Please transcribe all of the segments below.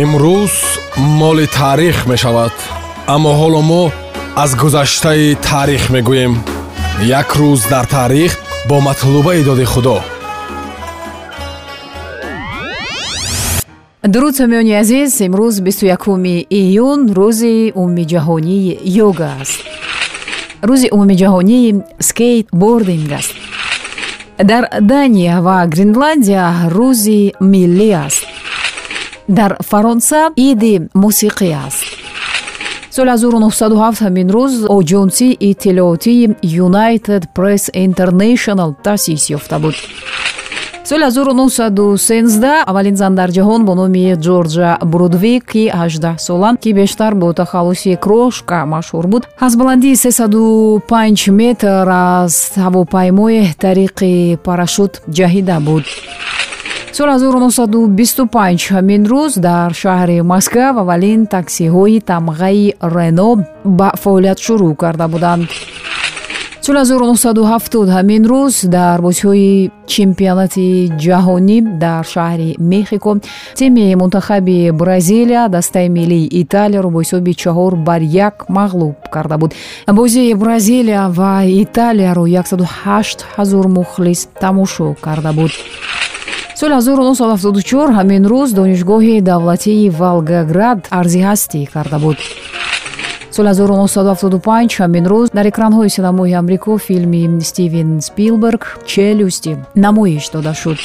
имрӯз моли таърих мешавад аммо ҳоло мо аз гузаштаи таърих мегӯем. Як рӯз дар таърих бо матлубаи доди худо. Дуруд сомиёни азиз имрӯз 21 июн рӯзи умумиҷаҳонии йога аст. Рӯзи умумиҷаҳонии скейтбординг аст. Дар дания ва гренландия рӯзи миллӣ аст дар фаронса иди мусиқӣ аст. Соли 1907 ҳамин рӯз оҷонсии иттилоотии united press international таъсис ёфта буд. Соли 1913 аввалин зан дар ҷаҳон бо номи ҷорҷа брудвик ки 18 сола ки бештар бо тахаллуси крошка машҳур буд. аз баландии 35 метр аз ҳавопаймои тариқи парашют ҷаҳида буд соли 1925 ҳамин рӯз дар шаҳри москав аввалин таксиҳои тамғаи рено ба фаъолият шурӯъ карда буданд. соли 1970 ҳамин рӯз дар бозиҳои чемпионати ҷаҳонӣ дар шаҳри мехико тими мунтахаби бразилия дастаи миллии италияро бо ҳисоби чаҳор бар як мағлуб карда буд. бозии бразилия ва италияро 108 ҳазор мухлис тамошо карда буд соли 1974 ҳамин рӯз донишгоҳи давлатии волгоград арзиҳастӣ карда буд. Соли 1975 ҳамин рӯз дар экранҳои синамои амрико филми стивен спилберг челюсти намоиш дода шуд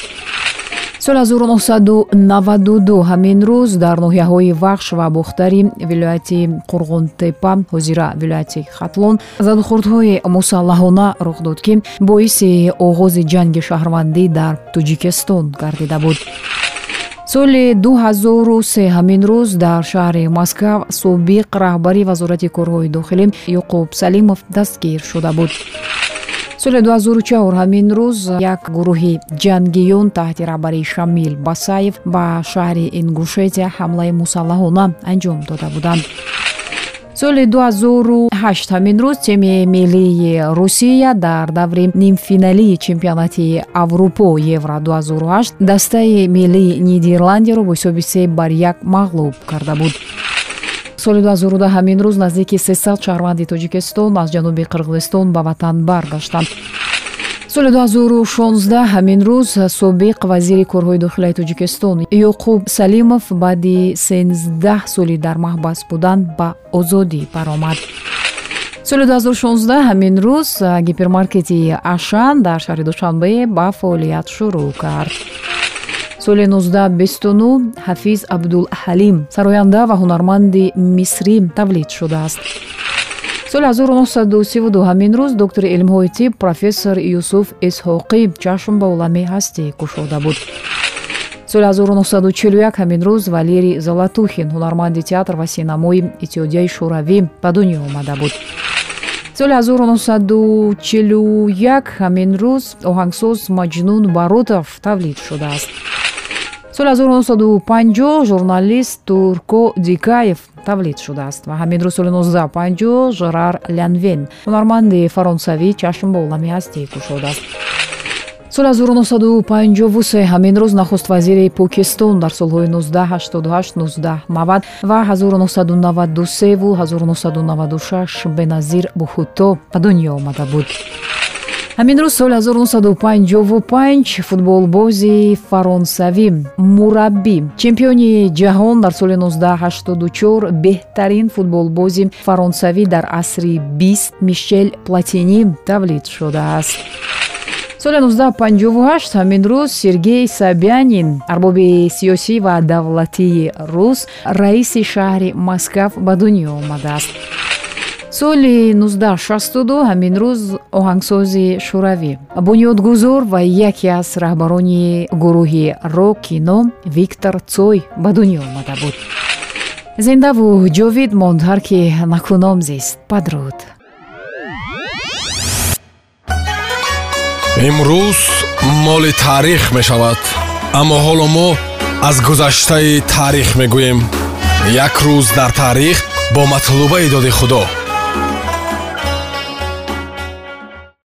соли 1992 ҳамин рӯз дар ноҳияҳои вахш ва бохтари вилояти қурғонтепа ҳозира вилояти хатлон задухӯрдҳои мусаллаҳона рух дод ки боиси оғози ҷанги шаҳрвандӣ дар тоҷикистон гардида буд. Соли 2003 ҳамин рӯз дар шаҳри москав собиқ раҳбари вазорати корҳои дохилӣ юқуб салимов дастгир шуда буд соли 2004 ҳамин рӯз як гурӯҳи ҷангиён таҳти раҳбарии шамил басаев ба шаҳри ингушетия ҳамлаи мусаллаҳона анҷом дода буданд. соли 2008 ҳамин рӯз тими миллии русия дар даври нимфиналии чемпионати аврупо евро 2008 дастаи миллии нидерландияро бо ҳисоби се бар як мағлуб карда буд соли 2010 ҳамин рӯз наздики 300 шаҳрванди тоҷикистон аз ҷануби қирғизистон ба ватан баргаштанд. соли 2016 ҳамин рӯз собиқ вазири корҳои дохилаи тоҷикистон юқуб салимов баъди 13 соли дар маҳбас будан ба озодӣ баромад. соли 2016 ҳамин рӯз гипермаркети ашан дар шаҳри душанбе ба фаъолият шурӯъ кард соли 1929 ҳафиз абдулҳалим сароянда ва ҳунарманди мисрӣ тавлид шудааст. соли 1932 ҳамин рӯз доктори илмҳои тиб профессор юсуф исҳоқӣ чашм ба олами ҳастӣ кушода буд. соли 1941 ҳамин рӯз валерий золатухин ҳунарманди театр ва синамои иттиҳодияи шӯравӣ ба дунё омада буд. соли 1941 ҳамин рӯз оҳангсоз маҷнун барутов тавлид шудааст соли 1950 журналист турко дикаев тавлид шудааст ва ҳамин рӯз соли 1950 жерар лянвен ҳунарманди фаронсавӣ чашм ба олами ҳастӣ кушодааст соли 1953 ҳамин рӯз нахуст вазири покистон дар солҳои 1988-1990 ва 1993ву 1996 беназир бухутто ба дунё омада буд ҳамин рӯз соли 1955 футболбози фаронсавӣ мураббӣ чемпиони ҷаҳон дар соли 1984 беҳтарин футболбози фаронсавӣ дар асри бист мишел платини тавлид шудааст. Соли 1958 ҳамин рӯз сергей собянин арбоби сиёсӣ ва давлатии рус раиси шаҳри москав ба дунё омадааст соли 1962 ҳамин рӯз оҳангсози шӯравӣ. Бунёдгузор ва яке аз раҳбарони гурӯҳи рок кино виктор цой ба дунё омада буд. Зиндаву ҷовид монд ҳар ки накуном зист. Падруд. Имрӯз моли таърих мешавад аммо ҳоло мо аз гузаштаи таърих мегӯем. Як рӯз дар таърих бо матлубаи доди худо